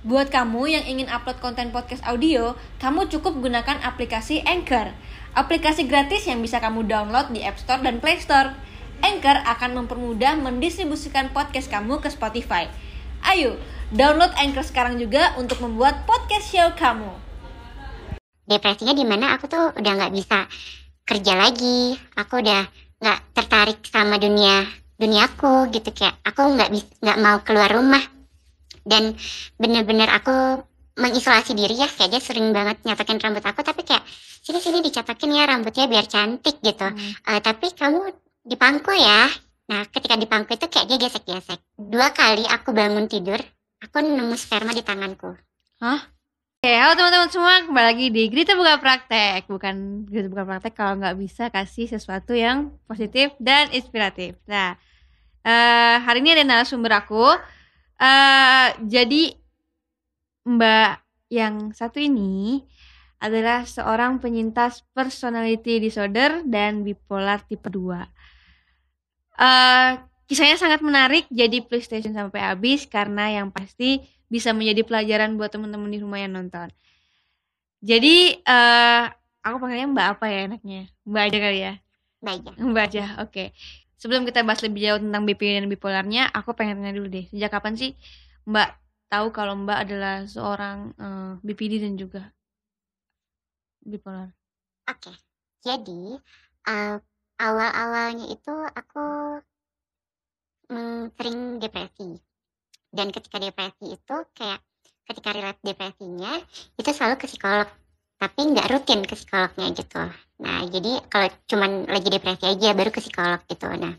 Buat kamu yang ingin upload konten podcast audio, kamu cukup gunakan aplikasi Anchor. Aplikasi gratis yang bisa kamu download di App Store dan Play Store. Anchor akan mempermudah mendistribusikan podcast kamu ke Spotify. Ayo, download Anchor sekarang juga untuk membuat podcast show kamu. depresinya di mana aku tuh udah nggak bisa kerja lagi aku udah nggak tertarik sama dunia duniaku gitu kayak aku nggak nggak mau keluar rumah dan bener-bener aku mengisolasi diri ya kayak dia sering banget nyatakin rambut aku tapi kayak sini sini dicatakin ya rambutnya biar cantik gitu. Hmm. Eh, tapi kamu di pangku ya. Nah ketika di pangku itu kayak dia gesek-gesek. Dua kali aku bangun tidur aku nemu sperma di tanganku. Oke, halo teman-teman semua, kembali lagi di Grita Buka Praktek. Bukan Grita Buka Praktek kalau nggak bisa kasih sesuatu yang positif dan inspiratif. Nah, eh, hari ini ada narasumber aku eh Jadi Mbak yang satu ini adalah seorang penyintas personality disorder dan bipolar tipe 2 eh Kisahnya sangat menarik, jadi PlayStation sampai habis Karena yang pasti bisa menjadi pelajaran buat teman-teman di rumah yang nonton. Jadi eh aku panggilnya Mbak apa ya enaknya? Mbak aja kali ya. baik ya Mbak aja. Oke. Sebelum kita bahas lebih jauh tentang BP dan bipolarnya, aku pengen tanya dulu deh. Sejak kapan sih Mbak tahu kalau Mbak adalah seorang eh, BPD dan juga bipolar? Oke, jadi eh, awal-awalnya itu aku sering depresi. Dan ketika depresi itu kayak ketika relate depresinya itu selalu ke psikolog, tapi nggak rutin ke psikolognya gitu. Nah, jadi kalau cuman lagi depresi aja baru ke psikolog gitu. Nah,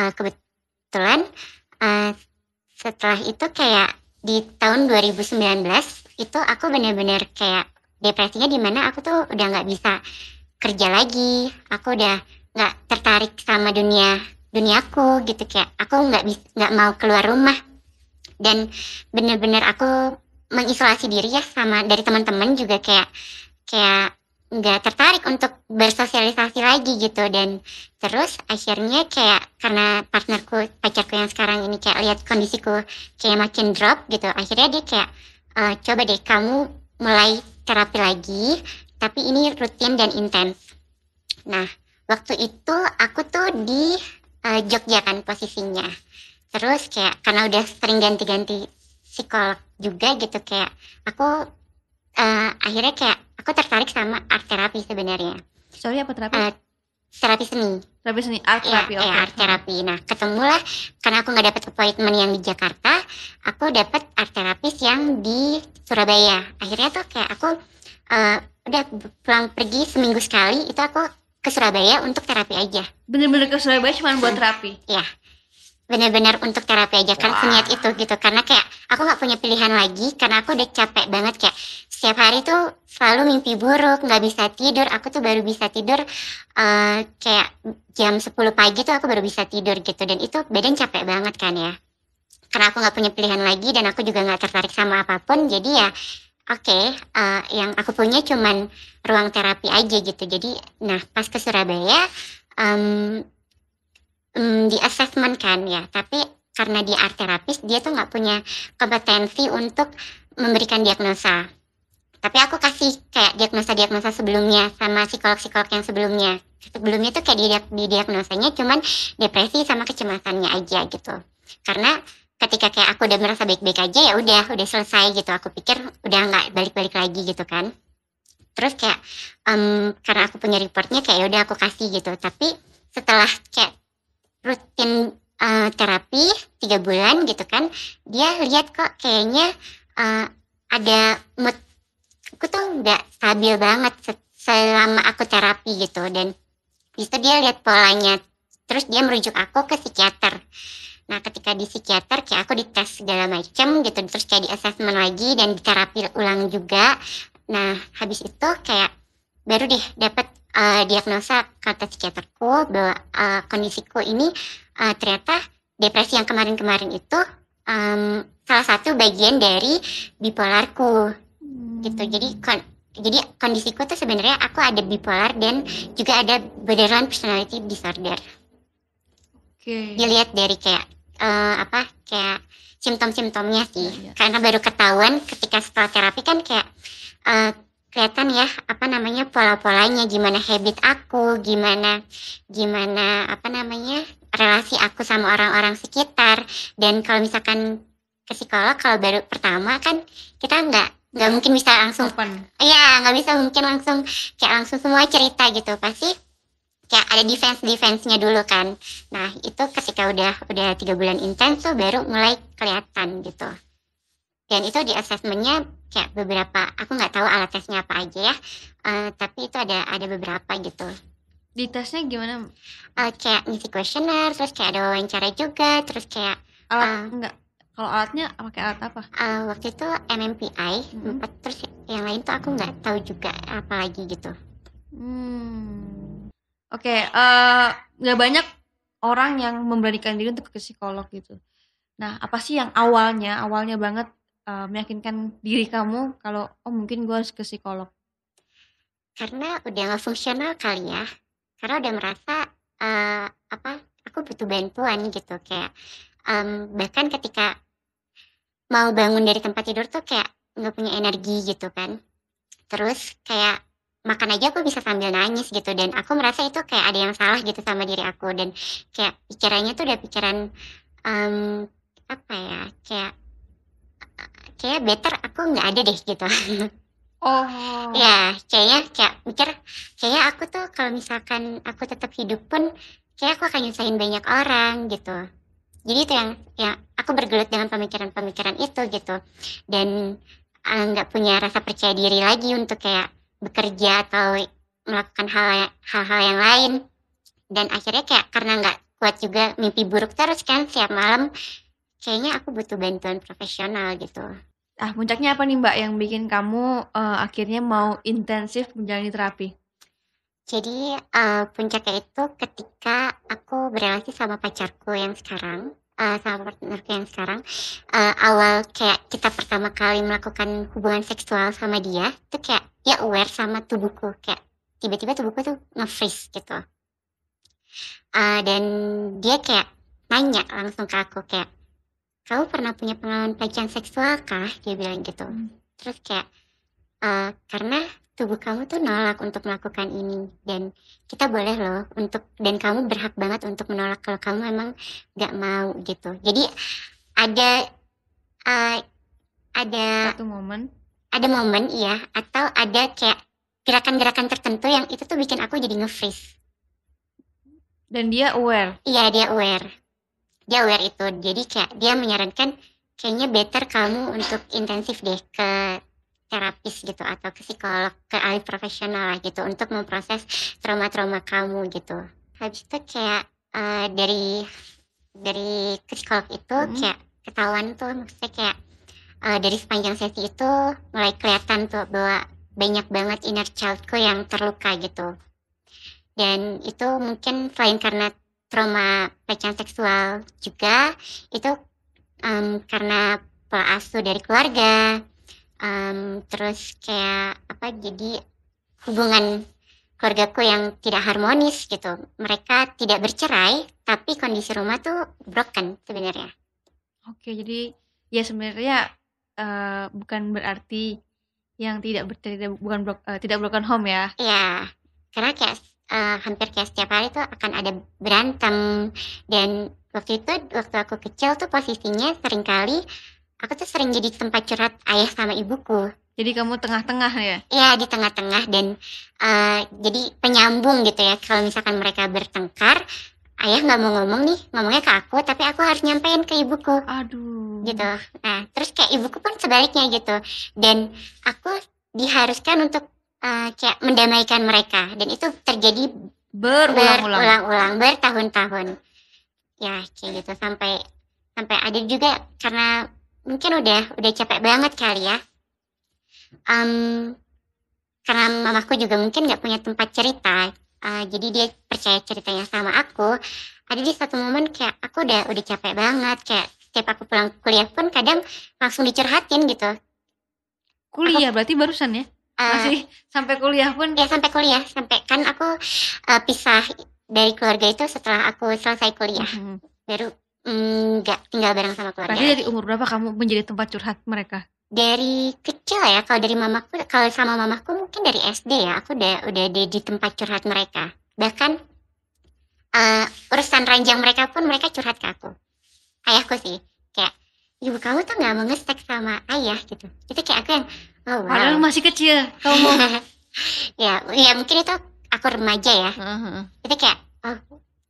eh, kebetulan eh, setelah itu kayak di tahun 2019 itu aku bener-bener kayak depresinya di mana aku tuh udah nggak bisa kerja lagi aku udah nggak tertarik sama dunia duniaku gitu kayak aku nggak nggak mau keluar rumah dan bener-bener aku mengisolasi diri ya sama dari teman-teman juga kayak kayak nggak tertarik untuk bersosialisasi lagi gitu. Dan terus akhirnya kayak karena partnerku pacarku yang sekarang ini kayak lihat kondisiku kayak makin drop gitu akhirnya dia kayak "Eh, coba deh kamu mulai terapi lagi tapi ini rutin dan intens. Nah waktu itu aku tuh di eh, Jogja kan posisinya. Terus kayak karena udah sering ganti-ganti psikolog juga gitu kayak aku eh, akhirnya kayak aku tertarik sama art terapi sebenarnya Sorry apa terapi? Eh, terapi seni terapi seni, art Iya, terapi. iya, oke. art terapi. Nah, ketemulah karena aku nggak dapet appointment yang di Jakarta, aku dapet art terapis yang di Surabaya. Akhirnya tuh kayak aku eh, udah pulang pergi seminggu sekali, itu aku ke Surabaya untuk terapi aja. Bener-bener ke Surabaya cuma buat terapi. Bener-bener untuk terapi aja kan Wah. seniat itu gitu. Karena kayak aku nggak punya pilihan lagi, karena aku udah capek banget kayak setiap hari tuh selalu mimpi buruk, nggak bisa tidur. Aku tuh baru bisa tidur eh, kayak jam 10 pagi tuh aku baru bisa tidur gitu dan itu badan capek banget kan ya karena aku nggak punya pilihan lagi dan aku juga nggak tertarik sama apa pun jadi ya oke eh, yang aku punya cuman ruang terapi aja gitu jadi nah pas ke Surabaya em, em, di assessment kan ya. Tapi karena dia art terapis dia tuh nggak punya kompetensi untuk memberikan diagnosa. Tapi aku kasih kayak diagnosa-diagnosa sebelumnya sama psikolog-psikolog yang sebelumnya. Sebelumnya tuh kayak di, di diagnosanya cuman depresi sama kecemasannya aja gitu. Karena ketika kayak aku udah merasa baik-baik aja ya udah udah selesai gitu. Aku pikir udah nggak balik-balik lagi gitu kan. Terus kayak em, karena aku punya reportnya kayak ya udah aku kasih gitu. Tapi setelah kayak rutin eh, terapi tiga bulan gitu kan dia lihat kok kayaknya eh, ada mood aku tuh nggak stabil banget se- selama aku terapi gitu. Dan bisa dia lihat polanya terus dia merujuk aku ke psikiater. Nah ketika di psikiater kayak aku dites segala macam gitu terus kayak di assessment lagi dan di terapi ulang juga. Nah habis itu kayak baru deh dapat eh, diagnosa kata psikiaterku bahwa eh, kondisiku ini eh, ternyata depresi yang kemarin-kemarin itu em, salah satu bagian dari bipolarku. Gitu. Jadi kon- jadi kondisiku tuh sebenarnya aku ada bipolar dan juga ada borderline personality disorder. Oke. dilihat dari kayak eh, apa kayak simptom-simptomnya sih. Iya, iya. karena baru ketahuan ketika setelah terapi kan kayak eh, kelihatan ya apa namanya pola-polanya gimana habit aku gimana gimana apa namanya relasi aku sama orang-orang sekitar dan kalau misalkan ke psikolog kalau baru pertama kan kita nggak nggak mungkin bisa langsung Open. Iya, nggak bisa mungkin langsung kayak langsung semua cerita gitu. Pasti kayak ada defense defense-nya dulu kan. Nah itu ketika udah udah tiga bulan intens tuh baru mulai kelihatan gitu. Dan itu di assessmentnya kayak beberapa, aku nggak tahu alat tesnya apa aja ya. Eh, tapi itu ada ada beberapa gitu. Di tesnya gimana? Eh, kayak ngisi kuesioner, terus kayak ada wawancara juga, terus kayak Alat Ah. enggak. Kalau alatnya pakai alat apa? eh, waktu itu MMPI, Mhm. empat terus yang lain tuh aku nggak tahu juga apa lagi gitu. Hmm. Oke, eh nggak banyak orang yang memberanikan diri untuk ke psikolog gitu. Nah, apa sih yang awalnya, awalnya banget eh, meyakinkan diri kamu kalau oh mungkin gue harus ke psikolog? karena udah nggak fungsional kali ya. Karena udah merasa eh, apa aku butuh bantuan gitu. Kayak em, bahkan ketika mau bangun dari tempat tidur tuh kayak nggak punya energi gitu kan. Terus kayak makan aja aku bisa sambil nangis gitu. Dan aku merasa itu kayak ada yang salah gitu sama diri aku. Dan kayak pikirannya tuh udah pikiran em, apa ya kayak kayak better aku nggak ada deh gitu Oh. Ya, kayaknya kayak mikir kayaknya aku tuh kalau misalkan aku tetap hidup pun kayak aku akan nyusahin banyak orang gitu. Jadi itu yang yang aku bergelut dengan pemikiran-pemikiran itu gitu. Dan eh, nggak punya rasa percaya diri lagi untuk kayak bekerja atau melakukan hal hal-hal yang lain. Dan akhirnya kayak karena nggak kuat juga mimpi buruk terus kan setiap malam kayaknya aku butuh bantuan profesional gitu. Ah, puncaknya apa nih Mbak yang bikin kamu eh, akhirnya mau intensif menjalani terapi? Jadi eh, puncaknya itu ketika aku berrelasi sama pacarku yang sekarang, eh, sama partnerku yang sekarang, eh, awal kayak kita pertama kali melakukan hubungan seksual sama dia, itu kayak dia aware sama tubuhku, kayak tiba-tiba tubuhku tuh nge-freeze gitu. Eh, dan dia kayak nanya langsung ke aku kayak, kamu pernah punya pengalaman pelecehan seksual kah? Dia bilang gitu. Hmm. Terus kayak, eh, karena tubuh kamu tuh nolak untuk melakukan ini dan kita boleh loh untuk dan kamu berhak banget untuk menolak kalau kamu emang nggak mau gitu jadi ada eh, ada Satu momen. ada momen iya atau ada kayak gerakan-gerakan tertentu yang itu tuh bikin aku jadi nge-freeze Dan dia aware. iya dia aware dia aware itu. Jadi kayak dia menyarankan kayaknya better kamu untuk intensif deh ke terapis gitu atau ke psikolog ke ahli profesional lah gitu untuk memproses trauma-trauma kamu gitu. Habis itu kayak eh, dari dari ke psikolog itu Hmm. kayak ketahuan tuh maksudnya kayak eh, dari sepanjang sesi itu mulai kelihatan tuh bahwa banyak banget inner childku yang terluka gitu. Dan itu mungkin selain karena trauma pelecehan seksual juga itu em, karena pola asuh dari keluarga em, terus kayak apa jadi hubungan keluargaku yang tidak harmonis gitu mereka tidak bercerai tapi kondisi rumah tuh broken sebenarnya Oke, jadi ya sebenarnya eh, bukan berarti yang tidak ber, tidak bukan bro- eh, tidak broken home ya. ya karena kayak eh, hampir kayak setiap hari tuh akan ada berantem. Dan waktu itu waktu aku kecil tuh posisinya sering kali aku tuh sering jadi tempat curhat ayah sama ibuku. Jadi kamu tengah-tengah ya. ya di tengah-tengah dan eh, jadi penyambung gitu ya. Kalau misalkan mereka bertengkar ayah nggak mau ngomong nih ngomongnya ke aku tapi aku harus nyampein ke ibuku. Aduh. gitu. Nah terus kayak ibuku pun sebaliknya gitu. Dan aku diharuskan untuk eh, kayak mendamaikan mereka. Dan itu terjadi Berulang-ulang. berulang-ulang bertahun-tahun. Ya kayak gitu. Sampai sampai ada juga karena mungkin udah udah capek banget kali ya. Em, karena mamaku juga mungkin nggak punya tempat cerita. Eh, jadi dia percaya ceritanya sama aku. Ada di satu momen kayak aku udah udah capek banget. Kayak setiap aku pulang kuliah pun kadang langsung dicurhatin gitu. Kuliah berarti barusan ya. Eh, Masih sampai kuliah pun. ya sampai kuliah. Sampai kan aku eh, pisah dari keluarga itu setelah aku selesai kuliah. Mhm. baru mm, nggak tinggal bareng sama keluarga Berarti dari umur berapa kamu menjadi tempat curhat mereka? dari kecil ya. Kalau dari mamaku kalau sama mamaku mungkin dari SD ya. Aku udah udah di, di tempat curhat mereka. Bahkan eh, urusan ranjang mereka pun mereka curhat ke aku. Ayahku sih. Kayak ibu kamu tuh nggak mau ngestek sama ayah gitu. Itu kayak aku yang oh wow. Padahal masih kecil. Kamu ya ya mungkin itu aku remaja ya. Heeh. itu kayak oh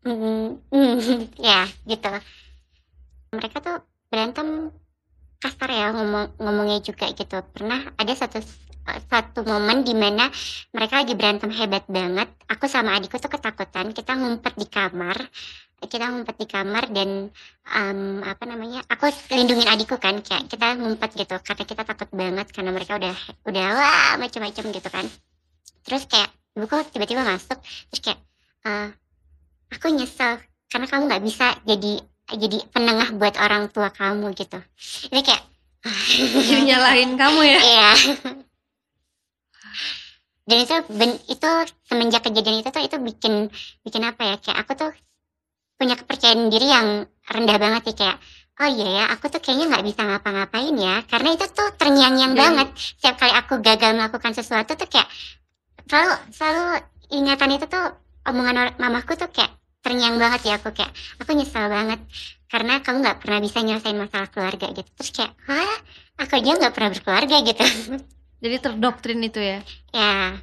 mm, mm, ya gitu. Mereka tuh berantem kasar ya ngomong ngomongnya juga gitu. Pernah ada satu satu momen di mana mereka lagi berantem hebat banget. Aku sama adikku tuh ketakutan kita ngumpet di kamar kita ngumpet di kamar dan em, apa namanya aku lindungin adikku kan kayak kita ngumpet gitu. Karena kita takut banget karena mereka udah udah wah macam-macam gitu kan. Terus kayak ibuku tiba-tiba masuk terus kayak "Eh, aku nyesel karena kamu nggak bisa jadi jadi penengah buat orang tua kamu gitu. Ini kayak nyalahin kamu ya. iya. Dan itu ben- itu semenjak kejadian itu tuh itu bikin bikin apa ya kayak aku tuh punya kepercayaan diri yang rendah banget sih kayak oh iya ya aku tuh kayaknya nggak bisa ngapa-ngapain ya. Karena itu tuh terngiang-ngiang Jadi- banget. Setiap kali aku gagal melakukan sesuatu tuh kayak selalu selalu ingatan itu tuh omongan mamaku tuh kayak terngiang banget ya aku kayak aku nyesel banget karena kamu nggak pernah bisa nyelesain masalah keluarga gitu. Terus kayak hah? Aku aja nggak pernah berkeluarga gitu. Jadi terdoktrin itu ya. ya.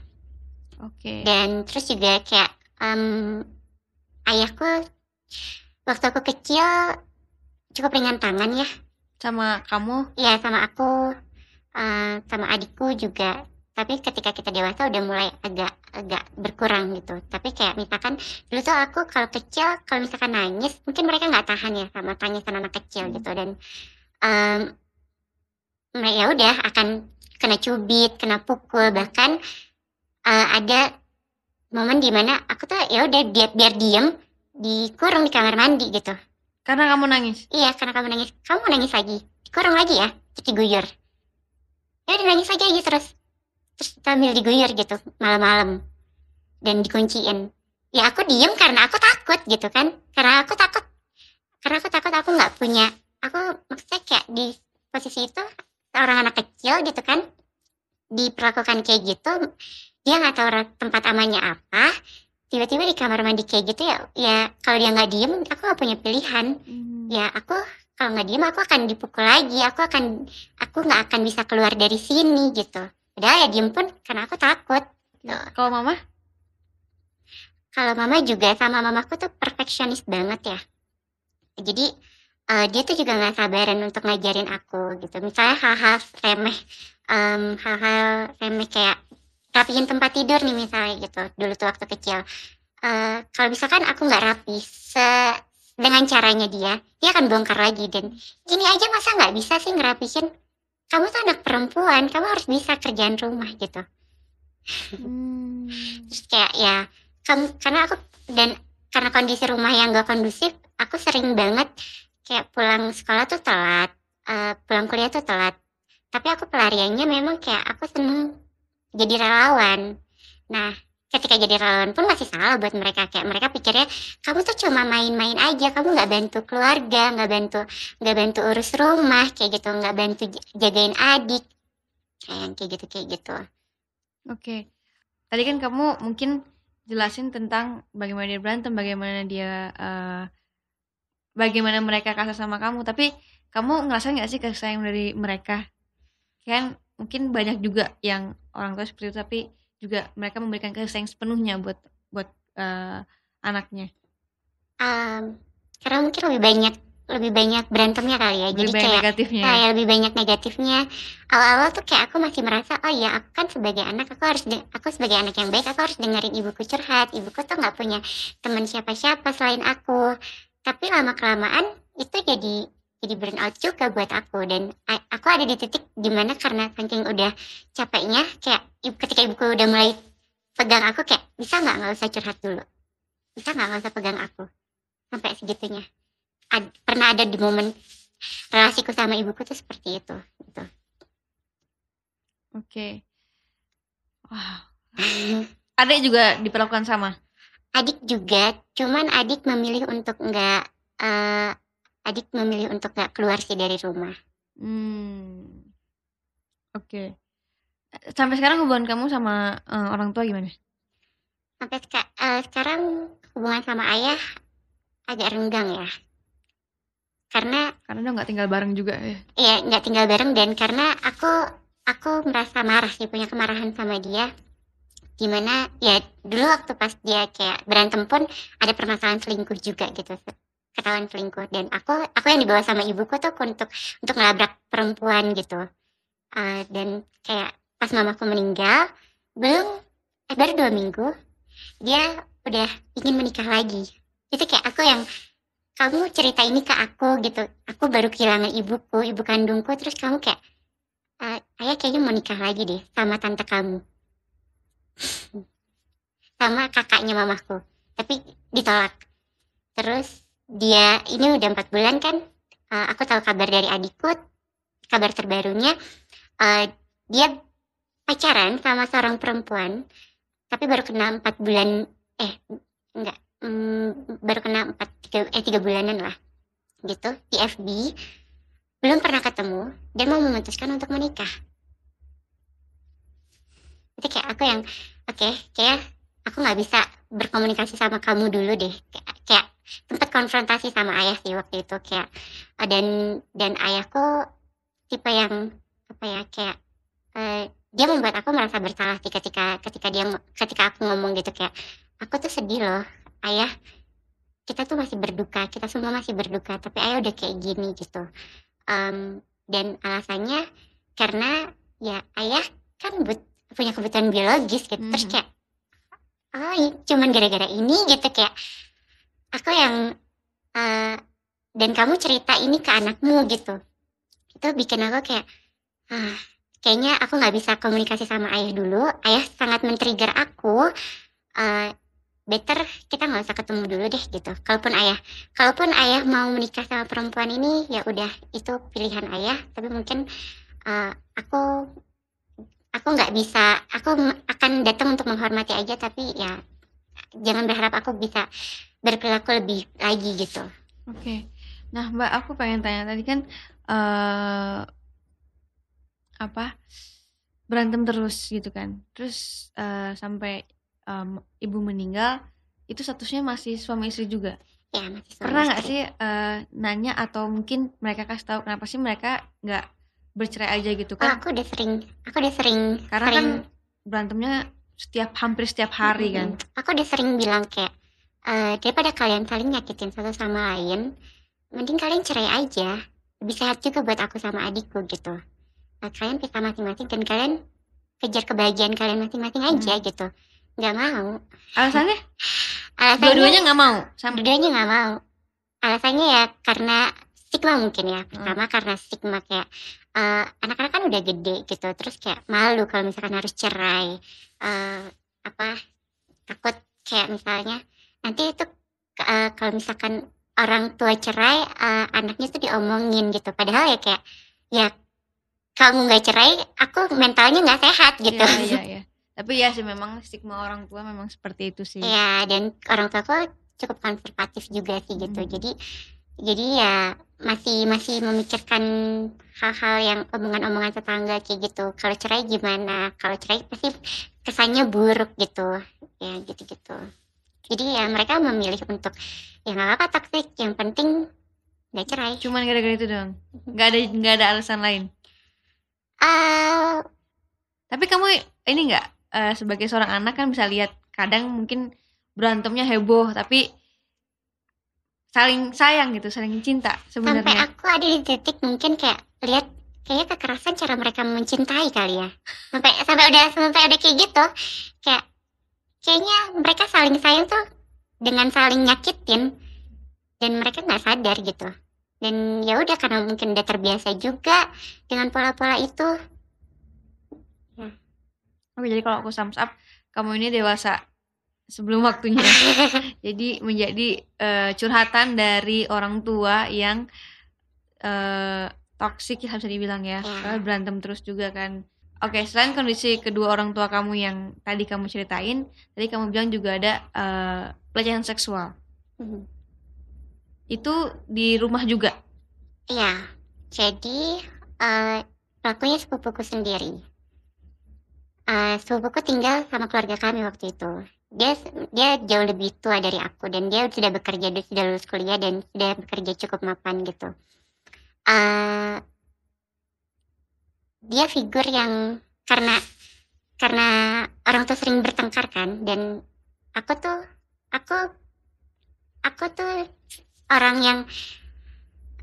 Oke. dan terus juga kayak em, ayahku waktu aku kecil cukup ringan tangan ya. Sama kamu? Ya sama aku eh, sama adikku juga. Tapi ketika kita dewasa udah mulai agak agak berkurang gitu. Tapi kayak misalkan dulu tuh aku kalau kecil kalau misalkan nangis mungkin mereka nggak tahan ya sama tangisan anak kecil gitu. Dan mereka ya udah akan kena cubit kena pukul bahkan eh, ada momen di mana aku tuh ya udah biar biar diem dikurung di kamar mandi gitu karena kamu nangis. Iya, karena kamu nangis. Kamu mau nangis lagi. Kurang lagi ya, terus diguyur. Ya udah nangis lagi aja terus. Terus sambil diguyur gitu, malam-malam. Dan dikunciin. Ya aku diem karena aku takut gitu kan. Karena aku takut. Karena aku takut aku nggak punya. Aku maksudnya kayak di posisi itu, seorang anak kecil gitu kan. Diperlakukan kayak gitu. Dia nggak tahu tempat amannya apa. Tiba-tiba di kamar mandi kayak gitu ya, ya kalau dia nggak diem, aku nggak punya pilihan. Hmm. ya aku kalau nggak diem aku akan dipukul lagi aku akan aku nggak akan bisa keluar dari sini gitu. Padahal ya diem pun karena aku takut. Kalau mama? kalau mama juga sama mamaku tuh perfeksionis banget ya. Jadi eh, dia tuh juga nggak sabaran untuk ngajarin aku gitu. Misalnya hal-hal remeh em, hal-hal remeh kayak rapihin tempat tidur nih misalnya gitu dulu tuh waktu kecil. Eh, kalau misalkan aku nggak rapi se dengan caranya dia dia akan bongkar lagi. Dan gini aja masa nggak bisa sih ngerapihin? Kamu tuh anak perempuan kamu harus bisa kerjaan rumah gitu. Hmm. terus kayak ya kamu karena aku dan karena kondisi rumah yang gak kondusif aku sering banget kayak pulang sekolah tuh telat eh, pulang kuliah tuh telat. Tapi aku pelariannya memang kayak aku seneng jadi relawan nah ketika jadi relawan pun masih salah buat mereka kayak mereka pikirnya kamu tuh cuma main-main aja kamu nggak bantu keluarga nggak bantu nggak bantu urus rumah kayak gitu nggak bantu jagain adik kayak kayak gitu kayak gitu Oke. Tadi kan kamu mungkin jelasin tentang bagaimana dia berantem, bagaimana dia eh, bagaimana mereka kasar sama kamu. Tapi kamu ngerasa nggak sih kasih sayang dari mereka? Kan mungkin banyak juga yang orang tua seperti itu, tapi juga mereka memberikan kasih sayang sepenuhnya buat buat eh, anaknya. Em, karena mungkin lebih banyak lebih banyak berantemnya kali ya Lebih jadi kayak negatifnya. ya. kayak lebih banyak negatifnya awal-awal tuh kayak aku masih merasa oh ya aku kan sebagai anak aku harus aku sebagai anak yang baik aku harus dengerin ibuku curhat ibuku tuh nggak punya teman siapa-siapa selain aku tapi lama kelamaan itu jadi jadi burn out juga buat aku dan aku ada di titik di mana karena saking udah capeknya kayak ketika ibuku udah mulai pegang aku kayak bisa nggak nggak usah curhat dulu bisa nggak nggak usah pegang aku sampai segitunya Ad- pernah ada di momen relasiku sama ibuku tuh seperti itu gitu. Oke. Wah. Adik juga diperlakukan sama. adik juga cuman adik memilih untuk nggak eh, adik memilih untuk nggak keluar sih dari rumah Hmm. Oke. Sampai sekarang hubungan kamu sama eh, orang tua gimana? sampai seka- eh, sekarang hubungan sama ayah agak renggang ya karena Karena udah nggak tinggal bareng juga ya. ya nggak tinggal bareng dan karena aku aku merasa marah sih punya kemarahan sama dia di mana ya dulu waktu pas dia kayak berantem pun ada permasalahan selingkuh juga gitu ketahuan selingkuh. Dan aku aku yang dibawa sama ibuku tuh untuk untuk ngelabrak perempuan gitu. Eh, dan kayak pas mamaku meninggal belum eh, baru dua minggu dia udah ingin menikah lagi. Itu kayak aku yang kamu cerita ini ke aku gitu. Aku baru kehilangan ibuku ibu kandungku terus kamu kayak "Eh, ayah kayaknya mau nikah lagi deh sama tante kamu. Sama kakaknya mamaku. Tapi ditolak. Terus dia ini udah empat bulan kan? Eh, aku tahu kabar dari adikku kabar terbarunya. Eh, dia pacaran sama seorang perempuan tapi baru kena empat bulan eh enggak mm, baru kena empat tiga, eh tiga bulanan lah gitu di FB belum pernah ketemu dan mau memutuskan untuk menikah. Itu kayak aku yang oke kayak aku nggak bisa berkomunikasi sama kamu dulu deh. Kayak sempat konfrontasi sama ayah sih waktu itu kayak eh, dan dan ayahku tipe yang apa ya kayak eh, dia membuat aku merasa bersalah sih ketika ketika dia ketika aku ngomong gitu kayak aku tuh sedih loh ayah. Kita tuh masih berduka kita semua masih berduka tapi ayah udah kayak gini gitu. Em, dan alasannya karena ya ayah kan but- punya kebutuhan biologis gitu. Terus Mhm. kayak oh cuman gara-gara ini gitu kayak aku yang eh, dan kamu cerita ini ke anakmu gitu. Itu bikin aku kayak ah, kayaknya aku nggak bisa komunikasi sama ayah dulu. Ayah sangat men-trigger aku Eh, better kita nggak usah ketemu dulu deh gitu. Kalaupun ayah kalaupun ayah mau menikah sama perempuan ini ya udah itu pilihan ayah. Tapi mungkin eh, aku aku nggak bisa aku akan datang untuk menghormati aja tapi ya jangan berharap aku bisa berperilaku lebih lagi gitu Oke. Nah, Mbak, aku pengen tanya tadi kan eh apa berantem terus gitu kan. Terus eh, sampai em, ibu meninggal itu statusnya masih suami istri juga. ya masih suami Pernah nggak sih eh, nanya atau mungkin mereka kasih tahu kenapa sih mereka nggak bercerai aja gitu Oh, kan? aku udah sering aku udah sering Karena sering kan berantemnya setiap hampir setiap hari kan. Mm-mm. Aku udah sering bilang kayak eh, daripada kalian saling nyakitin satu sama lain, mending kalian cerai aja. Lebih sehat juga buat aku sama adikku gitu. Nah, kalian pisah masing-masing dan kalian kejar kebahagiaan kalian masing-masing aja Hmm. gitu. Nggak mau. Alasannya Alasannya dua-duanya nggak mau. Sama dua-duanya nggak mau. Alasannya ya karena stigma mungkin ya. Hmm. Pertama karena stigma kayak eh, anak-anak kan udah gede gitu. Terus kayak malu kalau misalkan harus cerai. Eh, apa takut kayak misalnya nanti itu eh, kalau misalkan orang tua cerai eh, anaknya tuh diomongin gitu. Padahal ya kayak ya kamu nggak cerai aku mentalnya nggak sehat gitu. Iya, iya, iya. Tapi ya sih memang stigma orang tua memang seperti itu sih. ya dan orang tua aku cukup konservatif juga sih gitu. Hmm. jadi jadi ya masih masih memikirkan hal-hal yang omongan-omongan tetangga kayak gitu. Kalau cerai gimana? Kalau cerai pasti kesannya buruk gitu. Ya gitu-gitu jadi ya mereka memilih untuk ya nggak apa-apa toxic yang penting nggak cerai Cuman gara-gara itu doang. Nggak ada nggak ada alasan lain. ah Tapi kamu ini nggak eh, sebagai seorang anak kan bisa lihat kadang mungkin berantemnya heboh tapi saling sayang gitu, saling cinta sampai sebenarnya. aku ada di titik mungkin kayak lihat kayaknya kekerasan cara mereka mencintai kali ya sampai sampai udah sampai udah kayak gitu kayak kayaknya mereka saling sayang tuh dengan saling nyakitin dan mereka nggak sadar gitu dan ya udah karena mungkin udah terbiasa juga dengan pola-pola itu Oke, jadi kalau aku sums up, kamu ini dewasa sebelum waktunya. jadi menjadi eh, curhatan dari orang tua yang eh toksik ya bisa dibilang ya. Ya. Berantem terus juga kan. Oke, selain kondisi kedua orang tua kamu yang tadi kamu ceritain, tadi kamu bilang juga ada eh, pelecehan seksual. Hmm. Itu di rumah juga? Iya. Jadi, eee, pelakunya sepupuku sendiri. Eee, sepupuku tinggal sama keluarga kami waktu itu. Dia dia jauh lebih tua dari aku dan dia sudah bekerja, dia sudah lulus kuliah dan sudah bekerja cukup mapan gitu. Eee dia figur yang karena karena orang tua sering bertengkar kan dan aku tuh aku aku tuh orang yang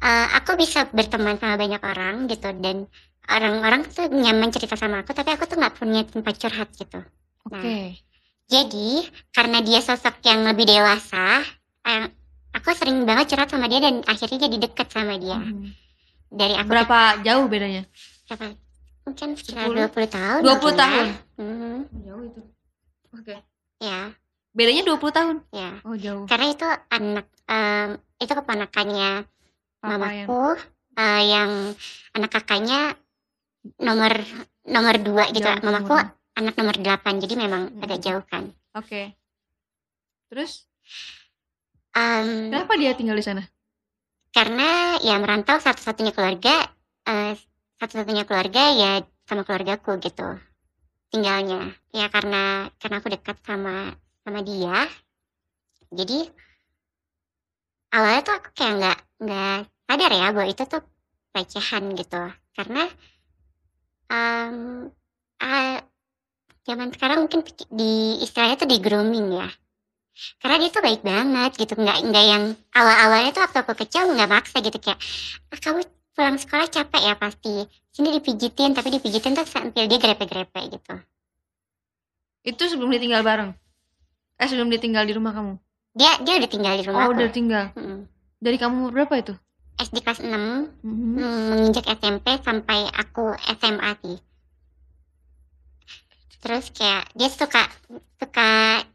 eee, aku bisa berteman sama banyak orang gitu dan orang-orang tuh nyaman cerita sama aku tapi aku tuh nggak punya tempat curhat gitu. Nah, Oke. jadi karena dia sosok yang lebih dewasa, eee, aku sering banget curhat sama dia dan akhirnya jadi deket sama dia. Mhm. Dari aku Berapa jauh bedanya? berapa? Mungkin sekitar 10? 20 tahun 20 mungkin ya. tahun? Mhm, Jauh itu. Oke. iya Bedanya 20 tahun? iya. Oh, jauh. Karena itu anak, mmm, itu keponakannya Papa yang mamaku, eee, yang anak kakaknya nomor nomor 2 gitu, jauh mamaku umurnya. anak nomor 8 jadi memang agak Mhm. jauh kan. Oke. Terus? Mmm Kenapa dia tinggal di sana? Karena ya merantau satu-satunya keluarga, eee, satu-satunya keluarga ya sama keluargaku gitu, tinggalnya. Ya karena karena aku dekat sama sama dia, jadi awalnya tuh aku kayak nggak nggak sadar ya bahwa itu tuh pelecehan gitu. Karena, mmm, eee, zaman sekarang mungkin di istilahnya tuh di-grooming ya. Karena dia tuh baik banget gitu, nggak nggak yang awal-awalnya tuh waktu aku kecil nggak maksa gitu kayak, "Ah, kamu pulang sekolah capek ya pasti, sini dipijitin," tapi dipijitin tuh sambil dia grepe-grepe gitu. Itu sebelum ditinggal bareng? Eh, sebelum ditinggal di rumah kamu? Dia dia udah tinggal di Oh, rumahku. udah tinggal. Mhm. Dari kamu berapa itu? SD kelas 6, Mhm. mmm, menginjak SMP sampai aku SMA sih. Terus kayak dia suka suka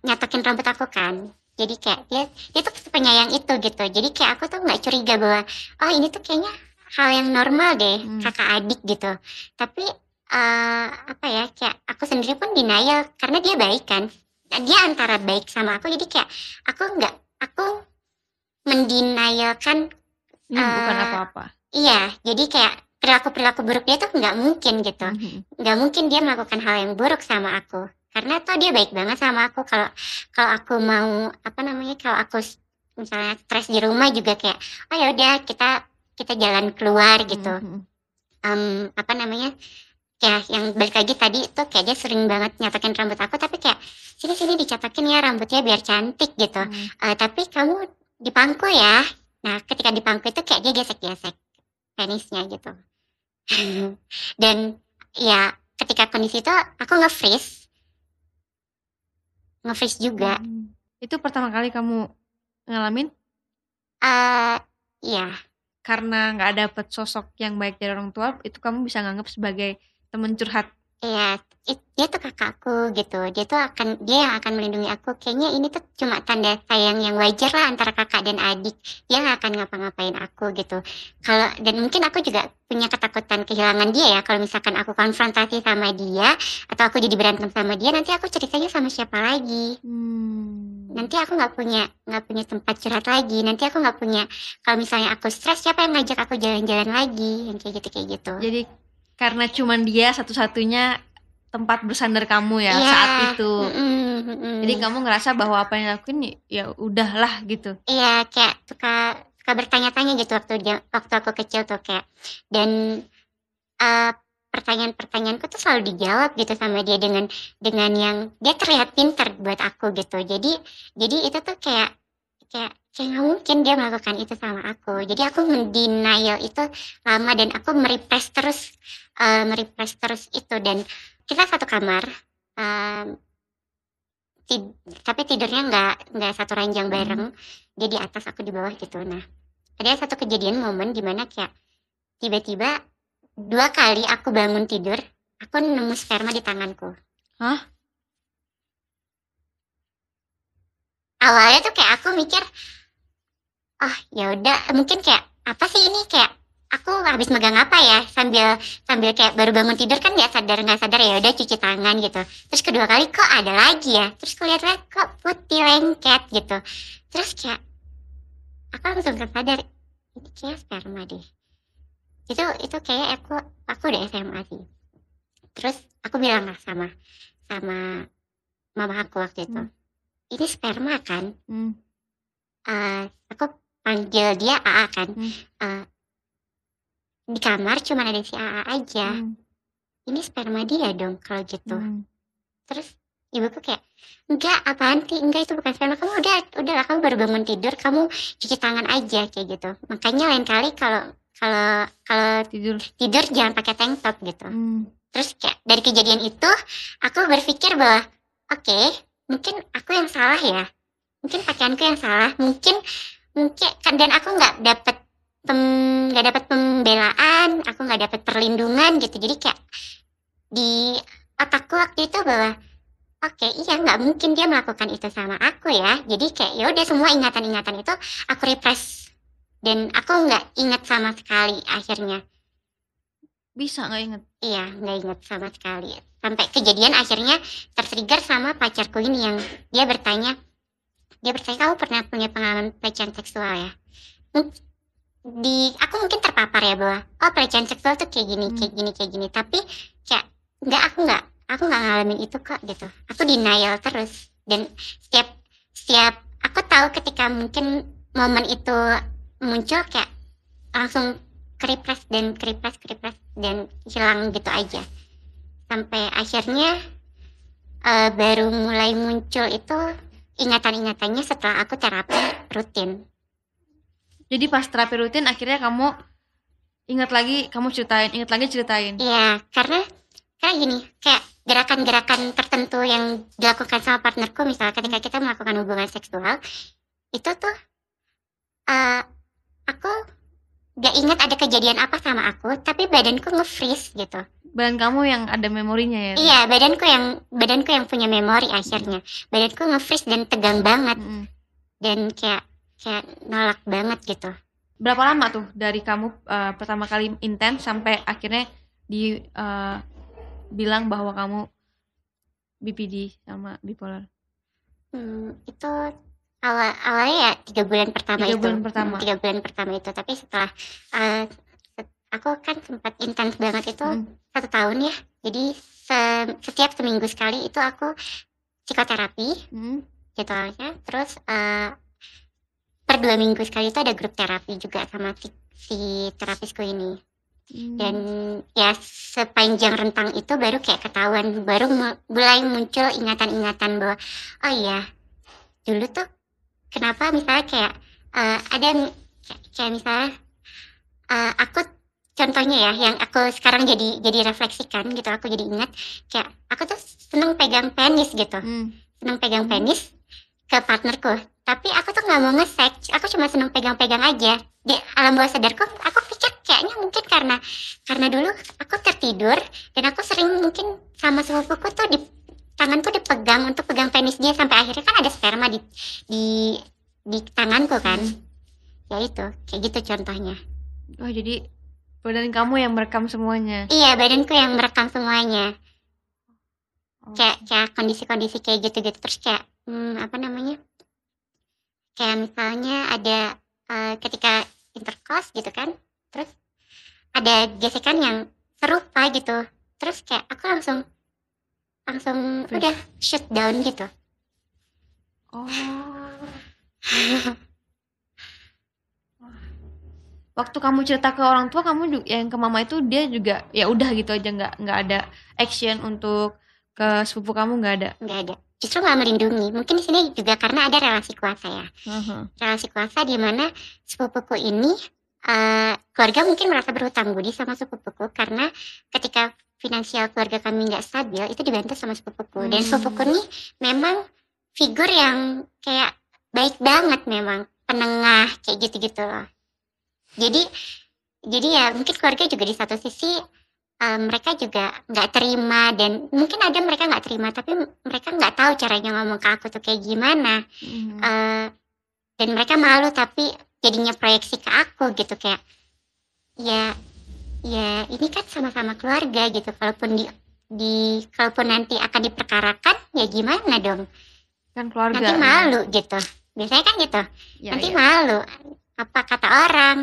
nyatokin rambut aku kan. Jadi kayak dia dia tuh penyayang itu gitu. Jadi kayak aku tuh nggak curiga bahwa, "Oh, ini tuh kayaknya hal yang normal deh, Mmm. kakak adik," gitu. Tapi, eee, apa ya, kayak aku sendiri pun denial karena dia baik kan. Dia antara baik sama aku jadi kayak aku nggak aku mendenial-kan, Ini bukan eee apa-apa. iya, jadi kayak perilaku-perilaku buruk dia tuh nggak mungkin gitu. Mhm. Nggak mungkin dia melakukan hal yang buruk sama aku. Karena toh dia baik banget sama aku kalau kalau aku mau apa namanya, kalau aku misalnya stres di rumah juga kayak, "Oh ya udah kita kita jalan keluar," gitu. Mhm. Mmm, apa namanya, kayak yang balik lagi tadi tuh kayak dia sering banget nyatokin rambut aku tapi kayak, "Sini sini dicatokin ya rambutnya biar cantik," gitu. Mmm. Eee, "Tapi kamu dipangku ya." Nah, ketika dipangku itu kayak dia gesek-gesek penisnya gitu. Dan ya ketika kondisi itu aku nge-freeze. Nge-freeze juga. Mhm. Itu pertama kali kamu ngalamin? Eee, iya. Karena nggak dapet sosok yang baik dari orang tua, itu kamu bisa nganggep sebagai temen curhat? Iya, dia tuh kakakku gitu. Dia tuh akan dia yang akan melindungi aku. Kayaknya ini tuh cuma tanda sayang yang wajar lah antara kakak dan adik. Dia nggak akan ngapa-ngapain aku gitu. Kalau dan mungkin aku juga punya ketakutan kehilangan dia ya, kalau misalkan aku konfrontasi sama dia atau aku jadi berantem sama dia, nanti aku ceritanya sama siapa lagi. Mmm. Nanti aku nggak punya nggak punya tempat curhat lagi. Nanti aku nggak punya kalau misalnya aku stres, siapa yang ngajak aku jalan-jalan lagi, yang kayak gitu kayak gitu. Jadi karena cuman dia satu-satunya tempat bersandar kamu ya Iya, saat itu. mhm mhm. Jadi kamu ngerasa bahwa apa yang dilakuin ya ya udahlah gitu? Iya, kayak suka suka bertanya-tanya gitu waktu dia waktu aku kecil tuh kayak dan, eee, pertanyaan-pertanyaanku tuh selalu dijawab gitu sama dia dengan dengan yang dia terlihat pintar buat aku gitu. Jadi jadi itu tuh kayak kayak kayak nggak mungkin dia melakukan itu sama aku. Jadi aku men-denial itu lama dan aku me-repress terus, eee, me-repress terus itu dan kita satu kamar, mmm tid tapi tidurnya nggak nggak satu ranjang Mhm. bareng. Dia di atas, aku di bawah gitu. Nah, ada satu kejadian momen di mana kayak tiba-tiba 2 kali aku bangun tidur, aku nemu sperma di tanganku. Hah? Awalnya tuh kayak aku mikir, "Oh, ya udah mungkin kayak apa sih ini?" Kayak aku habis megang apa ya, sambil sambil kayak baru bangun tidur kan nggak sadar nggak sadar ya udah cuci tangan gitu. Terus kedua kali kok ada lagi ya, terus kulihat-lihat kok putih lengket gitu. Terus kayak aku langsung sadar ini kayak sperma deh itu itu kayak aku aku udah SMA sih terus aku bilang lah sama sama mama aku waktu itu Hmm. ini sperma kan Hmm. Eh, aku panggil dia AA kan Hmm. Eh, di kamar cuma ada si AA aja Hmm. ini sperma dia dong kalau gitu Hmm. terus ibuku kayak enggak apaan sih enggak itu bukan sperma kamu udah udah lah kamu baru bangun tidur kamu cuci tangan aja kayak gitu makanya lain kali kalau kalau kalau Tidur. tidur jangan pakai tank top gitu Hmm. terus kayak dari kejadian itu aku berpikir bahwa oke mungkin aku yang salah ya mungkin pakaianku yang salah mungkin mungkin kan dan aku nggak dapet pem nggak dapet pembelaan aku nggak dapet perlindungan gitu jadi kayak di otakku waktu itu bahwa oke iya nggak mungkin dia melakukan itu sama aku ya jadi kayak ya udah semua ingatan-ingatan itu aku repress dan aku nggak ingat sama sekali akhirnya Bisa nggak inget? Iya, nggak ingat sama sekali. Sampai kejadian akhirnya tertrigger sama pacarku ini yang dia bertanya, dia bertanya kamu pernah punya pengalaman pelecehan seksual ya? Di aku mungkin terpapar ya bahwa oh pelecehan seksual tuh kayak gini, Hmm. kayak gini, kayak gini. Tapi kayak nggak aku nggak, aku nggak ngalamin itu kok gitu. Aku denial terus dan setiap setiap aku tahu ketika mungkin momen itu muncul kayak langsung keripres dan keripres keripres dan hilang gitu aja sampai akhirnya eh, baru mulai muncul itu ingatan-ingatannya setelah aku terapi rutin Jadi pas terapi rutin akhirnya kamu ingat lagi, kamu ceritain, ingat lagi ceritain. Iya karena kayak gini kayak gerakan-gerakan tertentu yang dilakukan sama partnerku misalnya ketika kita melakukan hubungan seksual itu tuh eh, aku gak ingat ada kejadian apa sama aku tapi badanku nge-freeze gitu Badan kamu yang ada memorinya ya? Iya, badanku yang badanku yang punya memori akhirnya. Badanku nge-freeze dan tegang banget Mm-mm. dan kayak kayak nolak banget gitu. Berapa lama tuh dari kamu eh, pertama kali intens sampai akhirnya di eh, bilang bahwa kamu BPD sama bipolar? Hmm, itu awal awalnya ya tiga bulan pertama Tiga itu. bulan pertama. Tiga bulan pertama itu. Tapi setelah set- aku kan sempat intens banget itu Hmm. satu tahun ya. Jadi se- setiap seminggu sekali itu aku psikoterapi Hmm. gitu ya. Terus eh, per dua minggu sekali itu ada grup terapi juga sama si, si terapisku ini. Hmm. dan ya sepanjang rentang itu baru kayak ketahuan baru mu- mulai muncul ingatan-ingatan bahwa oh iya dulu tuh kenapa misalnya kayak eh, ada kayak, kayak misalnya eh, aku contohnya ya yang aku sekarang jadi jadi refleksikan gitu aku jadi ingat kayak aku tuh seneng pegang penis gitu Hmm. seneng pegang Hmm. penis ke partnerku tapi aku tuh nggak mau nge-sex aku cuma seneng pegang-pegang aja. Di alam bawah sadarku aku pikir kayaknya mungkin karena karena dulu aku tertidur dan aku sering mungkin sama sepupuku tuh di tanganku dipegang untuk pegang penis dia sampai akhirnya kan ada sperma di di di tanganku kan. Ya itu kayak gitu contohnya. Oh jadi badan kamu yang merekam semuanya. iya badanku yang merekam semuanya. Oh. kayak kayak kondisi-kondisi kayak gitu-gitu. Terus kayak hmm, apa namanya kayak misalnya ada eh, ketika intercourse gitu kan terus ada gesekan yang serupa gitu terus kayak aku langsung langsung Freeze. udah shut down gitu Oh. Waktu kamu cerita ke orang tua kamu yang ke mama itu dia juga ya udah gitu aja nggak nggak ada action untuk ke sepupu kamu nggak ada. nggak ada justru malah melindungi. Mungkin di sini juga karena ada relasi kuasa ya. Heeh. relasi kuasa di mana sepupuku ini eh, keluarga mungkin merasa berhutang budi sama sepupuku karena ketika finansial keluarga kami nggak stabil itu dibantu sama sepupuku. Dan Hmm. sepupuku ini memang figur yang kayak baik banget memang. Penengah kayak gitu-gitu loh. Jadi jadi ya mungkin keluarga juga di satu sisi eh, mereka juga nggak terima dan mungkin ada mereka nggak terima tapi mereka nggak tahu caranya ngomong ke aku tuh kayak gimana Mhm. eh dan mereka malu tapi jadinya proyeksi ke aku gitu kayak ya ya ini kan sama-sama keluarga gitu kalaupun di di kalaupun nanti akan diperkarakan ya gimana dong kan keluarga. nanti malu gitu biasanya kan gitu Ya, nanti ya. malu apa kata orang.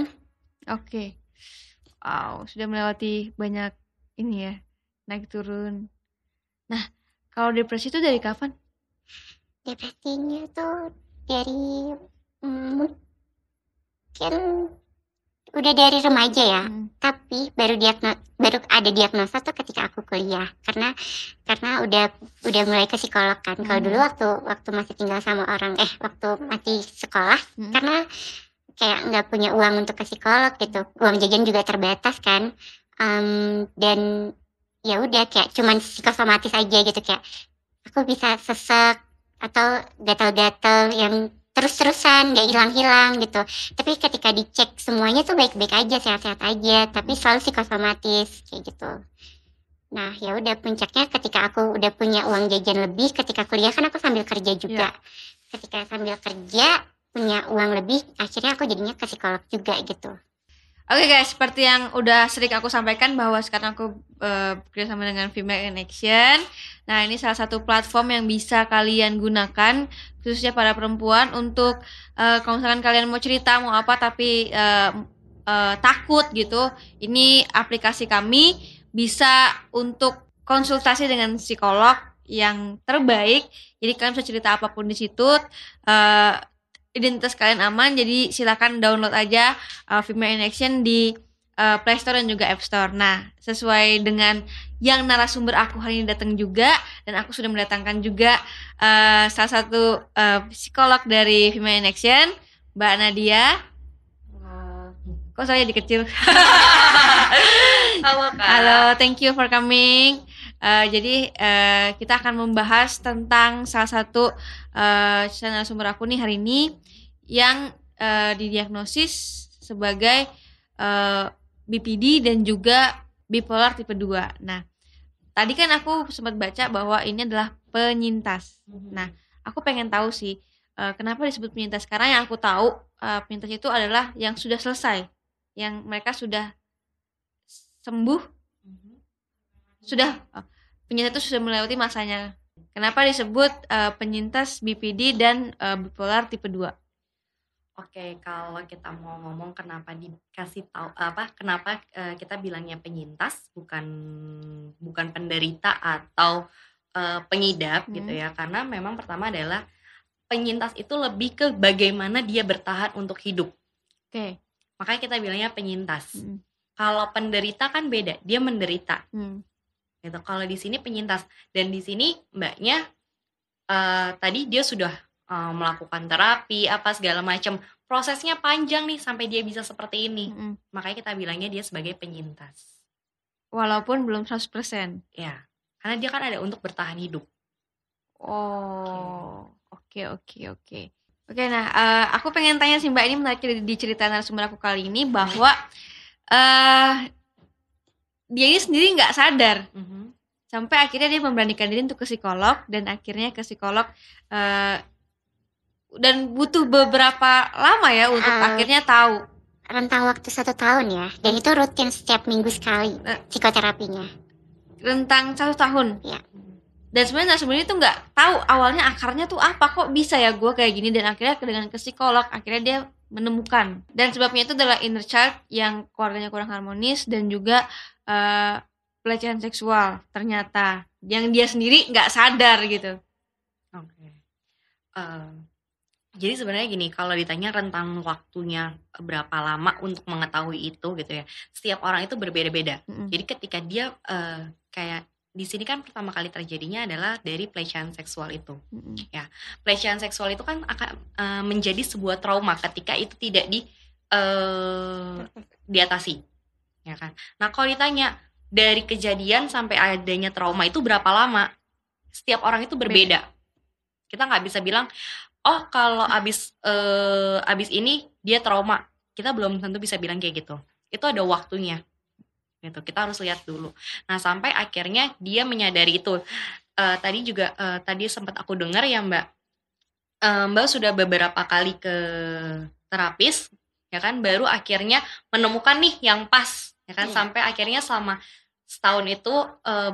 Oke. Wow, sudah melewati banyak ini ya, naik turun. Nah, kalau depresi itu dari kapan? Depresinya tuh dari mm, mungkin udah dari remaja ya. Hmm. Tapi baru diagno baru ada diagnosa tuh ketika aku kuliah karena karena udah udah mulai ke psikolog kan. Kalau Hmm. dulu waktu waktu masih tinggal sama orang eh waktu masih sekolah Hmm. karena kayak nggak punya uang untuk ke psikolog gitu. Uang jajan juga terbatas kan. Em, dan ya udah kayak cuman psikosomatis aja gitu kayak aku bisa sesek atau gatal-gatal yang terus-terusan nggak hilang-hilang gitu. Tapi ketika dicek semuanya tuh baik-baik aja sehat-sehat aja tapi selalu psikosomatis kayak gitu. Nah ya udah puncaknya ketika aku udah punya uang jajan lebih ketika kuliah kan aku sambil kerja juga. Ketika sambil kerja punya uang lebih akhirnya aku jadinya ke psikolog juga gitu Oke guys, seperti yang udah sering aku sampaikan bahwa sekarang aku eh, bekerja sama dengan Female Action. Nah, ini salah satu platform yang bisa kalian gunakan khususnya para perempuan untuk eh, kalau misalkan kalian mau cerita mau apa tapi eh, eh, takut gitu. Ini aplikasi kami bisa untuk konsultasi dengan psikolog yang terbaik. Jadi kalian bisa cerita apa pun di situ. eh, identitas kalian aman, jadi silakan download aja uh, Female in Action di uh, Play Store dan juga App Store. Nah, sesuai dengan yang narasumber aku hari ini datang juga dan aku sudah mendatangkan juga uh, salah satu uh, psikolog dari Female in Action, Mbak Nadia. Kok saya dikecil? Halo kak. Halo, thank you for coming. Uh, jadi uh, kita akan membahas tentang salah satu uh, channel sumber aku nih hari ini yang uh, didiagnosis sebagai uh, BPD dan juga bipolar tipe 2. Nah, tadi kan aku sempat baca bahwa ini adalah penyintas. Nah, aku pengen tahu sih uh, kenapa disebut penyintas karena yang aku tahu uh, penyintas itu adalah yang sudah selesai, yang mereka sudah sembuh sudah oh, penyintas itu sudah melewati masanya. Kenapa disebut eh, penyintas BPD dan eh, bipolar tipe 2? Oke, kalau kita mau ngomong kenapa dikasih tahu apa kenapa eh, kita bilangnya penyintas bukan bukan penderita atau eh, pengidap gitu Hmm. ya. Karena memang pertama adalah penyintas itu lebih ke bagaimana dia bertahan untuk hidup. Oke. Makanya kita bilangnya penyintas. Hmm. Kalau penderita kan beda, dia menderita. Hmm. Gitu. Kalau di sini penyintas dan di sini mbaknya eh, tadi dia sudah eh, melakukan terapi apa segala macam prosesnya panjang nih sampai dia bisa seperti ini. Mm-mm. Makanya kita bilangnya dia sebagai penyintas. Walaupun belum 100%. Ya, karena dia kan ada untuk bertahan hidup. Oh. Oke, oke, oke. Oke, nah eh, aku pengen tanya sih Mbak ini menarik di, cerita narasumber aku kali ini bahwa eh dia ini sendiri nggak sadar Mhm. sampai akhirnya dia memberanikan diri untuk ke psikolog dan akhirnya ke psikolog eh, dan butuh beberapa lama ya untuk Eh. akhirnya tahu rentang waktu satu tahun ya dan itu rutin setiap minggu sekali Eh. psikoterapinya rentang satu tahun. Iya. Dan sebenarnya sebenarnya tuh nggak tahu awalnya akarnya tuh apa kok bisa ya gue kayak gini dan akhirnya dengan ke psikolog akhirnya dia menemukan dan sebabnya itu adalah inner child yang keluarganya kurang harmonis dan juga eh, pelecehan seksual ternyata yang dia sendiri nggak sadar gitu. Oke. Eh, jadi sebenarnya gini, kalau ditanya rentang waktunya berapa lama untuk mengetahui itu gitu ya, setiap orang itu berbeda-beda. Mm-mm. Jadi ketika dia eh, kayak di sini kan pertama kali terjadinya adalah dari pelecehan seksual itu. Mm-mm. Pelecehan seksual itu kan akan eh, menjadi sebuah trauma ketika itu tidak di eh, diatasi, ya kan. Nah kalau ditanya dari kejadian sampai adanya trauma itu berapa lama? Setiap orang itu berbeda. Kita nggak bisa bilang, oh kalau abis eh, abis ini dia trauma. Kita belum tentu bisa bilang kayak gitu. Itu ada waktunya. Gitu. Kita harus lihat dulu. Nah sampai akhirnya dia menyadari itu. Eh, tadi juga eh, tadi sempat aku dengar ya Mbak. Eh, Mbak sudah beberapa kali ke terapis, ya kan? Baru akhirnya menemukan nih yang pas, ya kan? Iya. Sampai akhirnya selama setahun itu eh,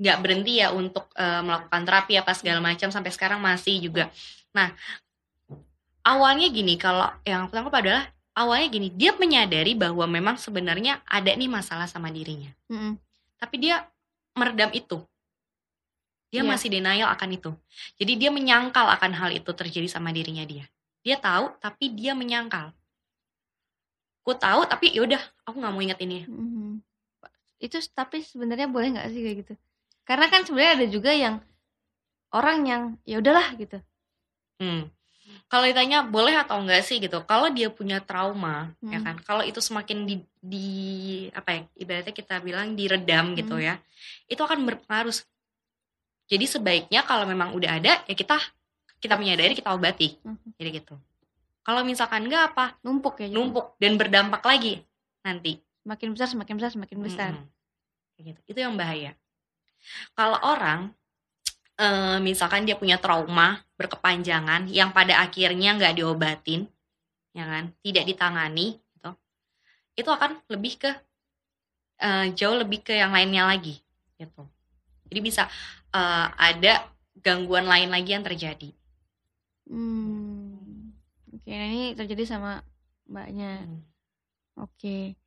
nggak berhenti ya untuk eh, melakukan terapi apa segala macam sampai sekarang masih juga. Nah awalnya gini kalau yang aku tangkap adalah awalnya gini dia menyadari bahwa memang sebenarnya ada nih masalah sama dirinya Mm-mm. tapi dia meredam itu dia Iya. masih denial akan itu jadi dia menyangkal akan hal itu terjadi sama dirinya dia dia tahu tapi dia menyangkal aku tahu tapi yaudah aku nggak mau inget ini Mhm. Itu tapi sebenarnya boleh nggak sih kayak gitu? Karena kan sebenarnya ada juga yang orang yang ya udahlah gitu. Hmm. Kalau ditanya boleh atau enggak sih gitu. Kalau dia punya trauma, ya Hmm. kan. Kalau itu semakin di, di apa ya? Ibaratnya kita bilang diredam gitu Hmm. ya. Itu akan berpengaruh. Jadi sebaiknya kalau memang udah ada ya kita kita menyadari kita obati. Hmm. Jadi gitu. Kalau misalkan enggak apa? Numpuk ya. gitu. Numpuk dan berdampak lagi nanti. Semakin besar, semakin besar, semakin besar. Kayak gitu. Itu yang bahaya. Kalau orang eh, misalkan dia punya trauma berkepanjangan yang pada akhirnya nggak diobatin, ya kan, tidak ditangani, gitu, itu akan lebih ke eh, jauh lebih ke yang lainnya lagi, gitu. Jadi bisa eh, ada gangguan lain lagi yang terjadi. Hmm. Oke, nah ini terjadi sama mbaknya. Hmm. Oke.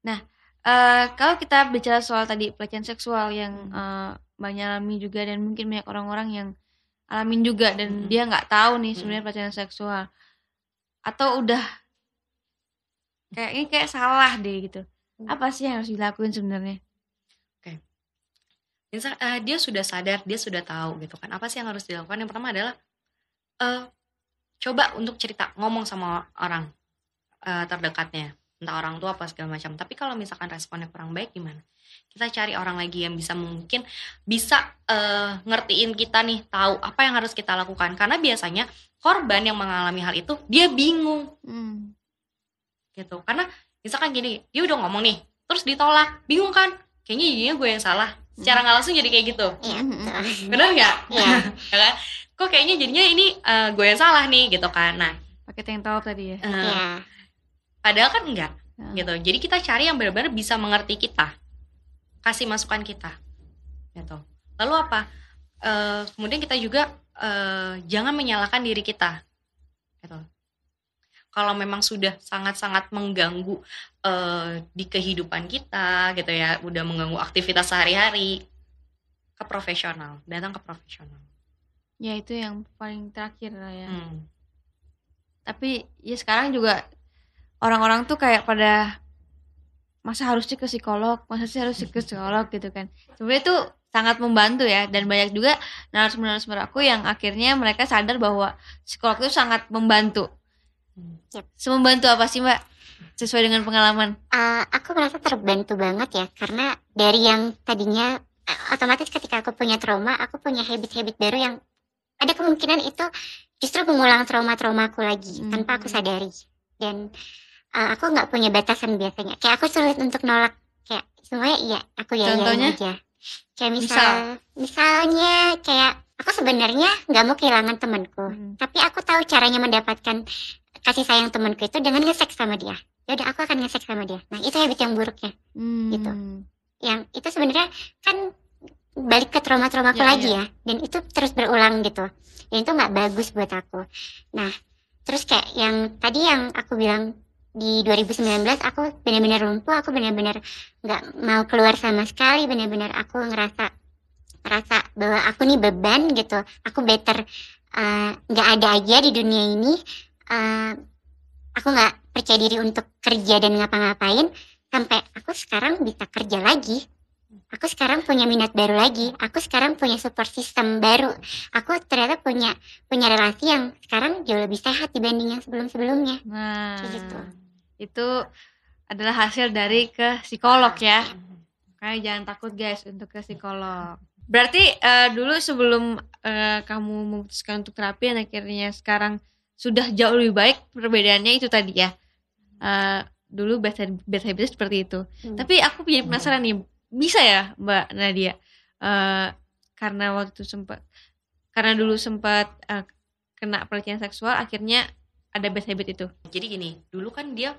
Nah, eh kalau kita bicara soal tadi pelecehan seksual yang Hmm. mbaknya alami juga dan mungkin banyak orang-orang yang alamin juga dan Hmm. dia nggak tahu nih Hmm. sebenarnya pelecehan seksual atau udah kayak ini kayak salah deh gitu. Hmm. Apa sih yang harus dilakuin sebenarnya? Misal eh, dia sudah sadar, dia sudah tahu gitu kan. Apa sih yang harus dilakukan? Yang pertama adalah eh coba untuk cerita, ngomong sama orang eh, terdekatnya, entah orang tua apa segala macam. Tapi kalau misalkan responnya kurang baik gimana? Kita cari orang lagi yang bisa mungkin bisa eh, ngertiin kita nih, tahu apa yang harus kita lakukan. Karena biasanya korban yang mengalami hal itu dia bingung Hmm. gitu. Karena misalkan gini, dia udah ngomong nih, terus ditolak, bingung kan? Kayaknya jadinya gue yang salah. Secara nggak langsung jadi kayak gitu. Iya. Benar nggak? Iya. Ya kan? Kok kayaknya jadinya ini eh, gue yang salah nih gitu kan. Nah, Pakai tank top tadi ya. Iya. padahal kan enggak Nah, gitu. Jadi kita cari yang benar-benar bisa mengerti kita. Kasih masukan kita. Gitu. Lalu apa? Eh, kemudian kita juga eh, jangan menyalahkan diri kita. Gitu. Kalau memang sudah sangat-sangat mengganggu eh, di kehidupan kita gitu ya, udah mengganggu aktivitas sehari-hari, ke profesional, datang ke profesional. Ya itu yang paling terakhir lah ya. Hmm. Tapi ya sekarang juga orang-orang tuh kayak pada masa harus sih ke psikolog, masa sih harus ke psikolog gitu kan. Sebenarnya itu sangat membantu ya dan banyak juga narasumber-narasumber aku yang akhirnya mereka sadar bahwa psikolog itu sangat membantu. Hmm. Semembantu apa sih Mbak? Sesuai dengan pengalaman. Eh, aku merasa terbantu banget ya karena dari yang tadinya eh, otomatis ketika aku punya trauma aku punya habit-habit baru yang ada kemungkinan itu justru mengulang trauma-trauma aku lagi Hmm. tanpa aku sadari dan eh, aku nggak punya batasan biasanya kayak aku sulit untuk nolak kayak semuanya iya aku ya Contohnya? aja kayak misal misalnya kayak aku sebenarnya nggak mau kehilangan temanku Hmm. tapi aku tahu caranya mendapatkan kasih sayang temanku itu dengan nge-sex sama dia ya udah aku akan nge-sex sama dia nah itu habit yang buruknya Hmm. Gitu. yang itu sebenarnya kan balik ke trauma-trauma aku Ya, lagi ya. dan itu terus berulang gitu. Dan itu nggak bagus buat aku. Nah terus kayak yang tadi yang aku bilang di 2019 aku benar-benar lumpuh aku benar-benar nggak mau keluar sama sekali benar-benar aku ngerasa ngerasa bahwa aku nih beban gitu. Aku better eh, nggak ada aja di dunia ini. Eh, aku nggak percaya diri untuk kerja dan ngapa-ngapain. Sampai aku sekarang bisa kerja lagi aku sekarang punya minat baru lagi aku sekarang punya support system baru aku ternyata punya punya relasi yang sekarang jauh lebih sehat dibanding yang sebelum-sebelumnya Nah, Kayak gitu. itu adalah hasil dari ke psikolog ya. Makanya jangan takut guys untuk ke psikolog. Berarti eh, dulu sebelum eh, kamu memutuskan untuk terapi dan akhirnya sekarang sudah jauh lebih baik perbedaannya itu tadi ya. Eh, dulu bad, habit- bad habit seperti itu. Hmm. Tapi aku jadi penasaran nih, bisa ya Mbak Nadia? Eh, karena waktu sempat karena dulu sempat eh, kena pelecehan seksual akhirnya ada bad habit itu. Jadi gini, dulu kan dia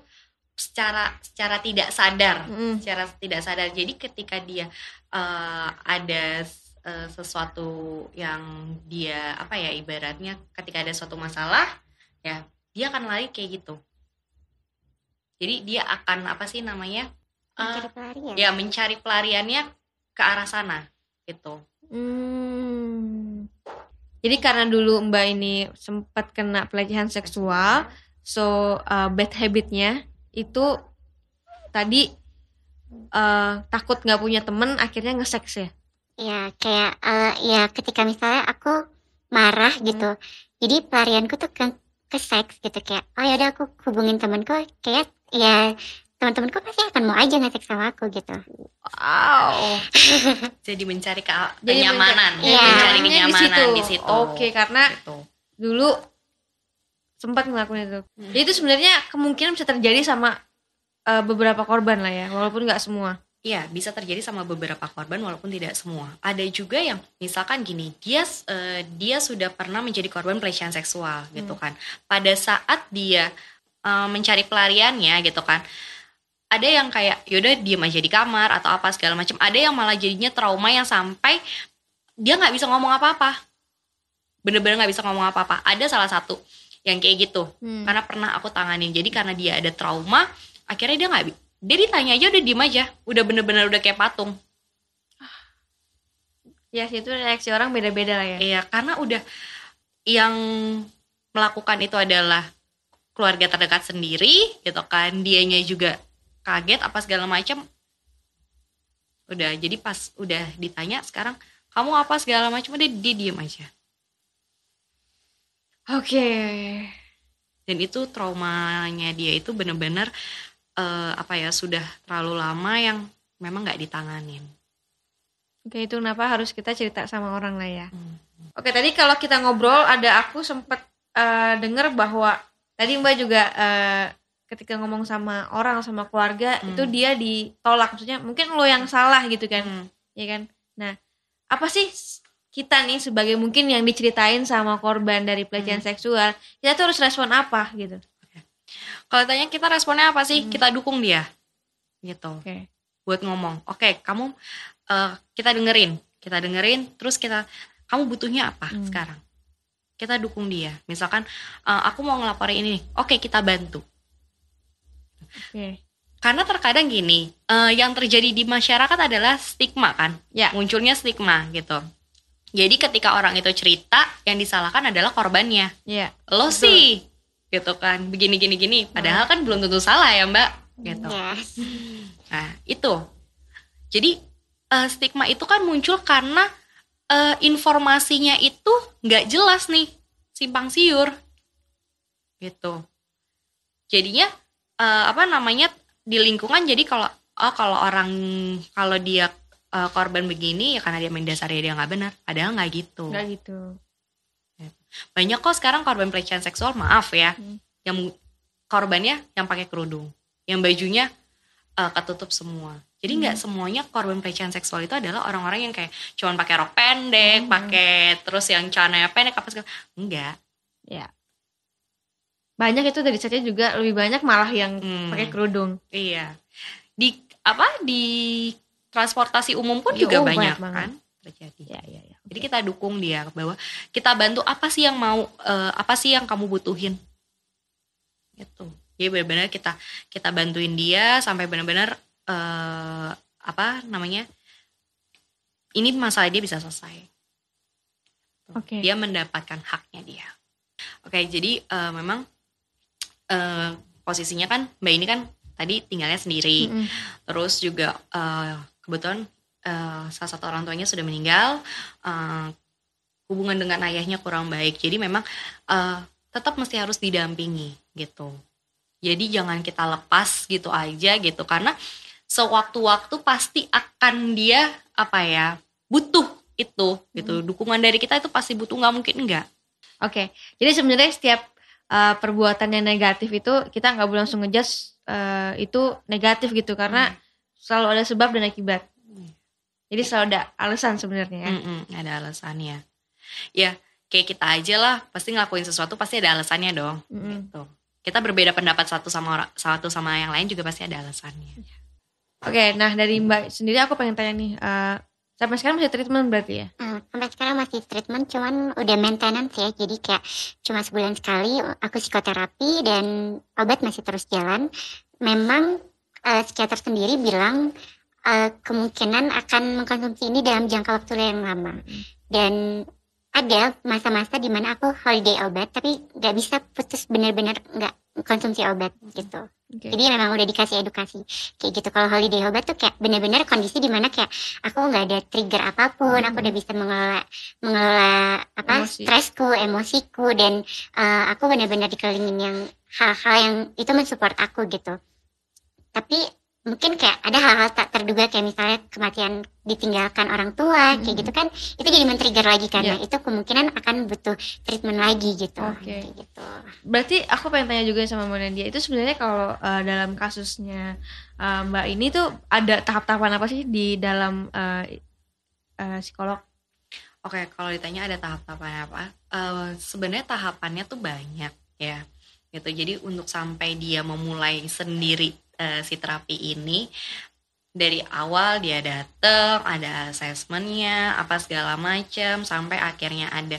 secara secara tidak sadar, Mm. secara tidak sadar. Jadi ketika dia eh, ada sesuatu yang dia apa ya ibaratnya ketika ada suatu masalah, ya dia akan lari kayak gitu. Jadi dia akan apa sih namanya? Mencari Eh, pelarian. ya mencari pelariannya ke arah sana gitu. Hmm. Jadi karena dulu Mbak ini sempat kena pelecehan seksual, so uh, bad habitnya itu tadi uh, takut nggak punya temen, akhirnya nge-seks ya. Ya kayak eh, ya ketika misalnya aku marah gitu. Jadi pelarianku tuh ke, ke seks gitu kayak oh ya udah aku hubungin temanku kayak ya teman-temanku pasti akan mau aja nge-seks sama aku gitu. Wow. Jadi mencari ke- Jadi kenyamanan, mencari- Iya. mencari Nyamannya kenyamanan di situ. Oke, karena Gitu. dulu sempat ngelakuin itu. Hmm. Jadi itu sebenarnya kemungkinan bisa terjadi sama uh, beberapa korban lah ya, walaupun nggak semua. Iya, bisa terjadi sama beberapa korban walaupun tidak semua. Ada juga yang misalkan gini, dia eh, dia sudah pernah menjadi korban pelecehan seksual gitu kan. Pada saat dia eh, mencari pelariannya gitu kan. Ada yang kayak yaudah diem aja di kamar atau apa segala macam. Ada yang malah jadinya trauma yang sampai dia nggak bisa ngomong apa-apa. Bener-bener nggak bisa ngomong apa-apa. Ada salah satu yang kayak gitu Hmm. karena pernah aku tanganin jadi karena dia ada trauma akhirnya dia nggak dia ditanya aja udah diem aja udah bener-bener udah kayak patung Ya, itu reaksi orang beda-beda lah ya. iya karena udah yang melakukan itu adalah keluarga terdekat sendiri gitu kan dianya juga kaget apa segala macam udah jadi pas udah ditanya sekarang kamu apa segala macam udah dia diem aja Oke. dan itu traumanya dia itu bener-bener eh, apa ya sudah terlalu lama yang memang nggak ditanganin Oke, itu kenapa harus kita cerita sama orang lah ya. Hmm. Oke, tadi kalau kita ngobrol ada aku sempat eh, dengar bahwa tadi Mbak juga eh, ketika ngomong sama orang sama keluarga Hmm. itu dia ditolak maksudnya mungkin lo yang salah gitu kan. Hmm. Ya kan? Nah, apa sih kita nih sebagai mungkin yang diceritain sama korban dari pelecehan Hmm. seksual, kita tuh harus respon apa gitu. Kalau tanya kita responnya apa sih? Hmm. Kita dukung dia. Gitu. Oke. Buat ngomong, "Oke, kamu eh, kita dengerin. Kita dengerin terus kita kamu butuhnya apa Hmm. sekarang?" Kita dukung dia. Misalkan eh, aku mau ngelaporin ini. Oke, kita bantu. Oke. Karena terkadang gini, eh, yang terjadi di masyarakat adalah stigma kan. Ya. Munculnya stigma gitu. Jadi ketika orang itu cerita, yang disalahkan adalah korbannya. Iya. Lo Betul. sih gitu kan. Begini gini gini. Padahal kan belum tentu salah ya, Mbak. Gitu. Ya. Nah, itu. Jadi eh, stigma itu kan muncul karena eh, informasinya itu nggak jelas nih, simpang siur. Gitu. Jadinya eh, apa namanya di lingkungan jadi kalau oh kalau orang kalau dia eh, korban begini ya karena dia mendasari dia nggak benar, padahal nggak gitu. Enggak gitu. Banyak kok sekarang korban pelecehan seksual, maaf ya, Hmm. yang korbannya yang pakai kerudung, yang bajunya eh, ketutup semua. Jadi nggak semuanya korban pelecehan seksual itu adalah orang-orang yang kayak cuman pakai rok pendek, Hmm. pakai terus yang celananya pendek apa segala. Enggak. Ya. Banyak itu dari saya juga lebih banyak malah yang Hmm. pakai kerudung. Iya. Di apa di transportasi umum pun Iya, juga oh, banyak banyak kan terjadi. Ya, ya, ya. Jadi kita dukung dia bahwa kita bantu apa sih yang mau eh, apa sih yang kamu butuhin. Gitu. Jadi benar-benar kita kita bantuin dia sampai benar-benar eh, apa namanya? Ini masalah dia bisa selesai. Oke. Dia mendapatkan haknya dia. Oke, jadi eh, memang eh, posisinya kan Mbak ini kan tadi tinggalnya sendiri. Mm-mm. terus juga eh, kebetulan eh, salah satu orang tuanya sudah meninggal. Eh, hubungan dengan ayahnya kurang baik. Jadi memang eh, tetap mesti harus didampingi gitu. Jadi jangan kita lepas gitu aja gitu. Karena sewaktu-waktu pasti akan dia apa ya butuh itu gitu. Dukungan dari kita itu pasti butuh nggak mungkin enggak Oke, jadi sebenarnya setiap uh, perbuatan yang negatif itu kita nggak boleh langsung ngejudge uh, itu negatif gitu karena selalu ada sebab dan akibat. Hmm. Jadi selalu ada alasan sebenarnya ya. Mm-mm, ada alasannya ya kayak kita aja lah pasti ngelakuin sesuatu pasti ada alasannya dong Mm-mm. gitu kita berbeda pendapat satu sama orang satu sama yang lain juga pasti ada alasannya Oke, nah dari Mbak sendiri aku pengen tanya nih, uh, sampai sekarang masih treatment berarti ya? Eh, sampai sekarang masih treatment cuman udah maintenance ya. Jadi kayak cuma sebulan sekali aku psikoterapi dan obat masih terus jalan. Memang eh, psikiater sendiri bilang eh, kemungkinan akan mengkonsumsi ini dalam jangka waktu yang lama. Dan ada masa-masa di mana aku holiday obat tapi nggak bisa putus benar-benar nggak konsumsi obat gitu Oke. jadi memang udah dikasih edukasi kayak gitu kalau holiday obat tuh kayak benar-benar kondisi di mana kayak aku nggak ada trigger apa pun aku udah bisa mengelola mengelola apa Emosi. stresku emosiku dan eh, aku benar-benar dikelilingin yang hal-hal yang itu mensupport aku gitu tapi mungkin kayak ada hal-hal tak terduga kayak misalnya kematian ditinggalkan orang tua kayak gitu kan itu jadi men-trigger lagi karena itu kemungkinan akan butuh treatment lagi gitu Oke. Kayak gitu Berarti aku pengen tanya juga sama Mbak Nadia itu sebenarnya kalau uh, dalam kasusnya uh, Mbak ini tuh ada tahap-tahapan apa sih di dalam uh, uh, psikolog? Oke, kalau ditanya ada tahap-tahapan apa? Eh, sebenarnya tahapannya tuh banyak ya. Gitu. Jadi untuk sampai dia memulai sendiri eh, si terapi ini dari awal dia datang, ada asesmennya, apa segala macam sampai akhirnya ada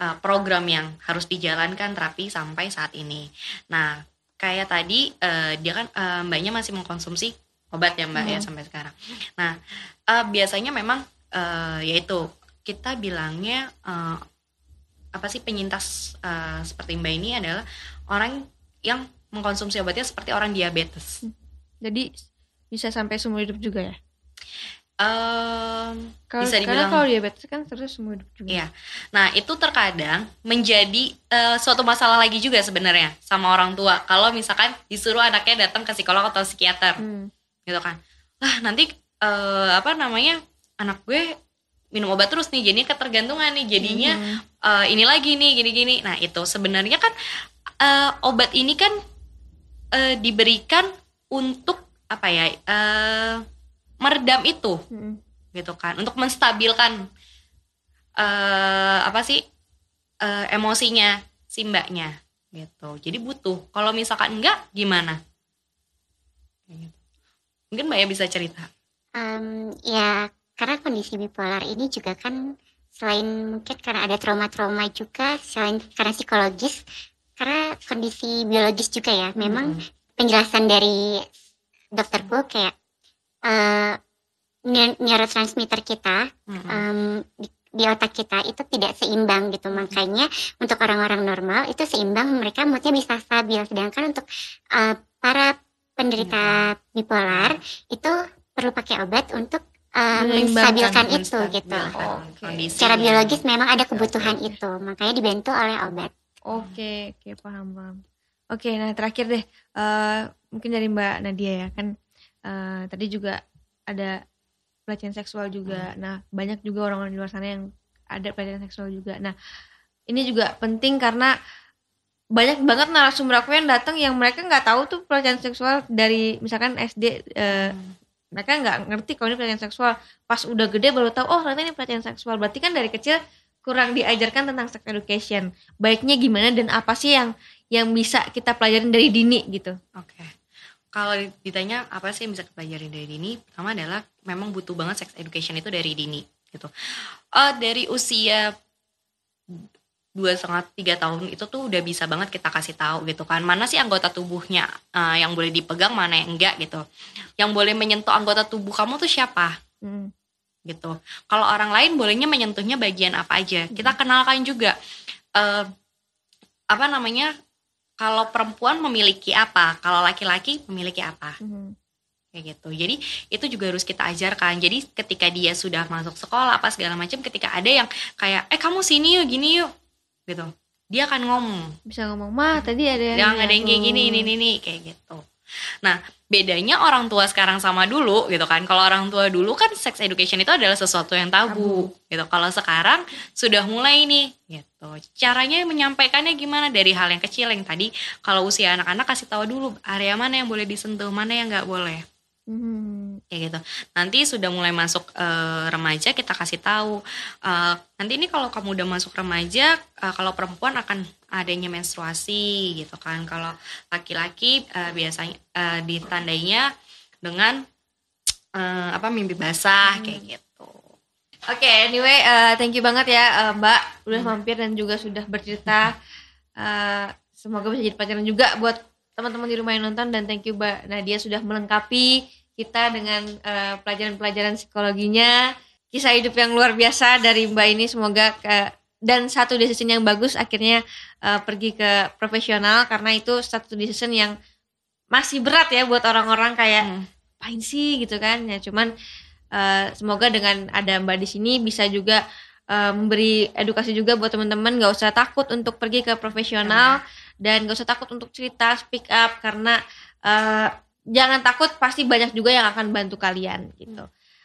eh, program yang harus dijalankan terapi sampai saat ini. Nah, kayak tadi eh, dia kan eh, mbaknya masih mengkonsumsi obat ya mbak ya Hmm. sampai sekarang. Nah, eh, biasanya memang eh, yaitu kita bilangnya eh, apa sih penyintas eh, seperti mbak ini adalah orang yang mengkonsumsi obatnya seperti orang diabetes. Jadi bisa sampai seumur hidup juga ya? Em, Kalau Bisa karena dibilang- kalau diabetes kan terus seumur hidup juga. Iya. nah itu terkadang menjadi eh, suatu masalah lagi juga sebenarnya sama orang tua. Kalau misalkan disuruh anaknya datang ke psikolog atau psikiater, Hmm. gitu kan? Lah nanti eh, apa namanya anak gue minum obat terus nih, jadinya ketergantungan nih, jadinya Hmm. eh, ini lagi nih gini-gini. Nah itu sebenarnya kan eh, obat ini kan eh, diberikan untuk apa ya eh, meredam itu. Hmm. gitu kan. Untuk menstabilkan eh apa sih eh, emosinya si mbaknya. Gitu. Jadi butuh. Kalau misalkan enggak gimana? Gitu. mungkin mbak ya bisa cerita. Em, ya karena kondisi bipolar ini juga kan selain mungkin karena ada trauma-trauma juga selain karena psikologis karena kondisi biologis juga ya. Memang penjelasan dari dokterku kayak neu- neurotransmitter kita Mm-mm. em, di, di otak kita itu tidak seimbang gitu. Makanya untuk orang-orang normal itu seimbang mereka moodnya bisa stabil. Sedangkan untuk eh, para penderita bipolar itu perlu pakai obat untuk Menyeimbangkan, menstabilkan itu gitu. Oke. kondisi. secara biologis memang ada kebutuhan oke. itu. Makanya dibantu oleh obat Oke, oke paham paham. Oke, nah terakhir deh, eh, mungkin dari Mbak Nadia ya kan, eh, tadi juga ada pelecehan seksual juga. Nah banyak juga orang-orang di luar sana yang ada pelecehan seksual juga. Nah ini juga penting karena banyak banget narasumber aku yang datang yang mereka nggak tahu tuh pelecehan seksual dari misalkan SD eh, mereka nggak ngerti kalau ini pelecehan seksual pas udah gede baru tahu oh ternyata ini pelecehan seksual berarti kan dari kecil kurang diajarkan tentang sex education baiknya gimana dan apa sih yang yang bisa kita pelajarin dari dini gitu Oke. Kalau ditanya apa sih yang bisa kita pelajari dari dini, pertama adalah memang butuh banget sex education itu dari dini gitu. Eh dari usia dua setengah tiga tahun itu tuh udah bisa banget kita kasih tahu gitu kan mana sih anggota tubuhnya eh, yang boleh dipegang mana yang enggak gitu yang boleh menyentuh anggota tubuh kamu tuh siapa Hmm. Gitu. Kalau orang lain bolehnya menyentuhnya bagian apa aja. Kita kenalkan juga eh, apa namanya kalau perempuan memiliki apa, kalau laki-laki memiliki apa, Hmm. kayak gitu. Jadi itu juga harus kita ajarkan. Jadi ketika dia sudah masuk sekolah apa segala macam, ketika ada yang kayak eh kamu sini yuk, gini yuk, gitu, dia akan ngomong bisa ngomong mah tadi ada yang ada yang kayak aku." gini ini ini kayak gitu. Nah, bedanya orang tua sekarang sama dulu gitu kan. Kalau orang tua dulu kan sex education itu adalah sesuatu yang tabu, gitu. Kalau sekarang sudah mulai nih gitu. Caranya menyampaikannya gimana dari hal yang kecil yang tadi kalau usia anak-anak kasih tahu dulu area mana yang boleh disentuh, mana yang nggak boleh Hmm. kayak gitu. Nanti sudah mulai masuk eh, remaja kita kasih tahu. Eh, nanti ini kalau kamu udah masuk remaja, eh, kalau perempuan akan adanya menstruasi gitu kan. Kalau laki-laki eh, biasanya eh, ditandainya dengan eh, apa mimpi basah kayak gitu. Oke, anyway, eh, thank you banget ya eh, Mbak udah mampir dan juga sudah bercerita. Eh, semoga bisa jadi pelajaran juga buat teman-teman di rumah yang nonton dan thank you Mbak Nadia sudah melengkapi kita dengan eh, pelajaran-pelajaran psikologinya, kisah hidup yang luar biasa dari Mbak ini semoga ke dan satu decision yang bagus akhirnya eh, pergi ke profesional karena itu satu decision yang masih berat ya buat orang-orang kayak Hmm. apain sih? gitu kan. Ya cuman eh, semoga dengan ada mbak di sini bisa juga eh, memberi edukasi juga buat teman-teman. Nggak usah takut untuk pergi ke profesional dan nggak usah takut untuk cerita speak up karena eh, jangan takut pasti banyak juga yang akan bantu kalian gitu.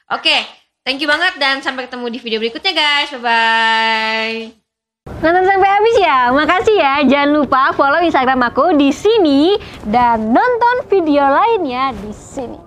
Oke thank you banget dan sampai ketemu di video berikutnya guys bye bye Nonton sampai habis ya. Makasih ya. Jangan lupa follow Instagram aku di sini dan nonton video lainnya di sini.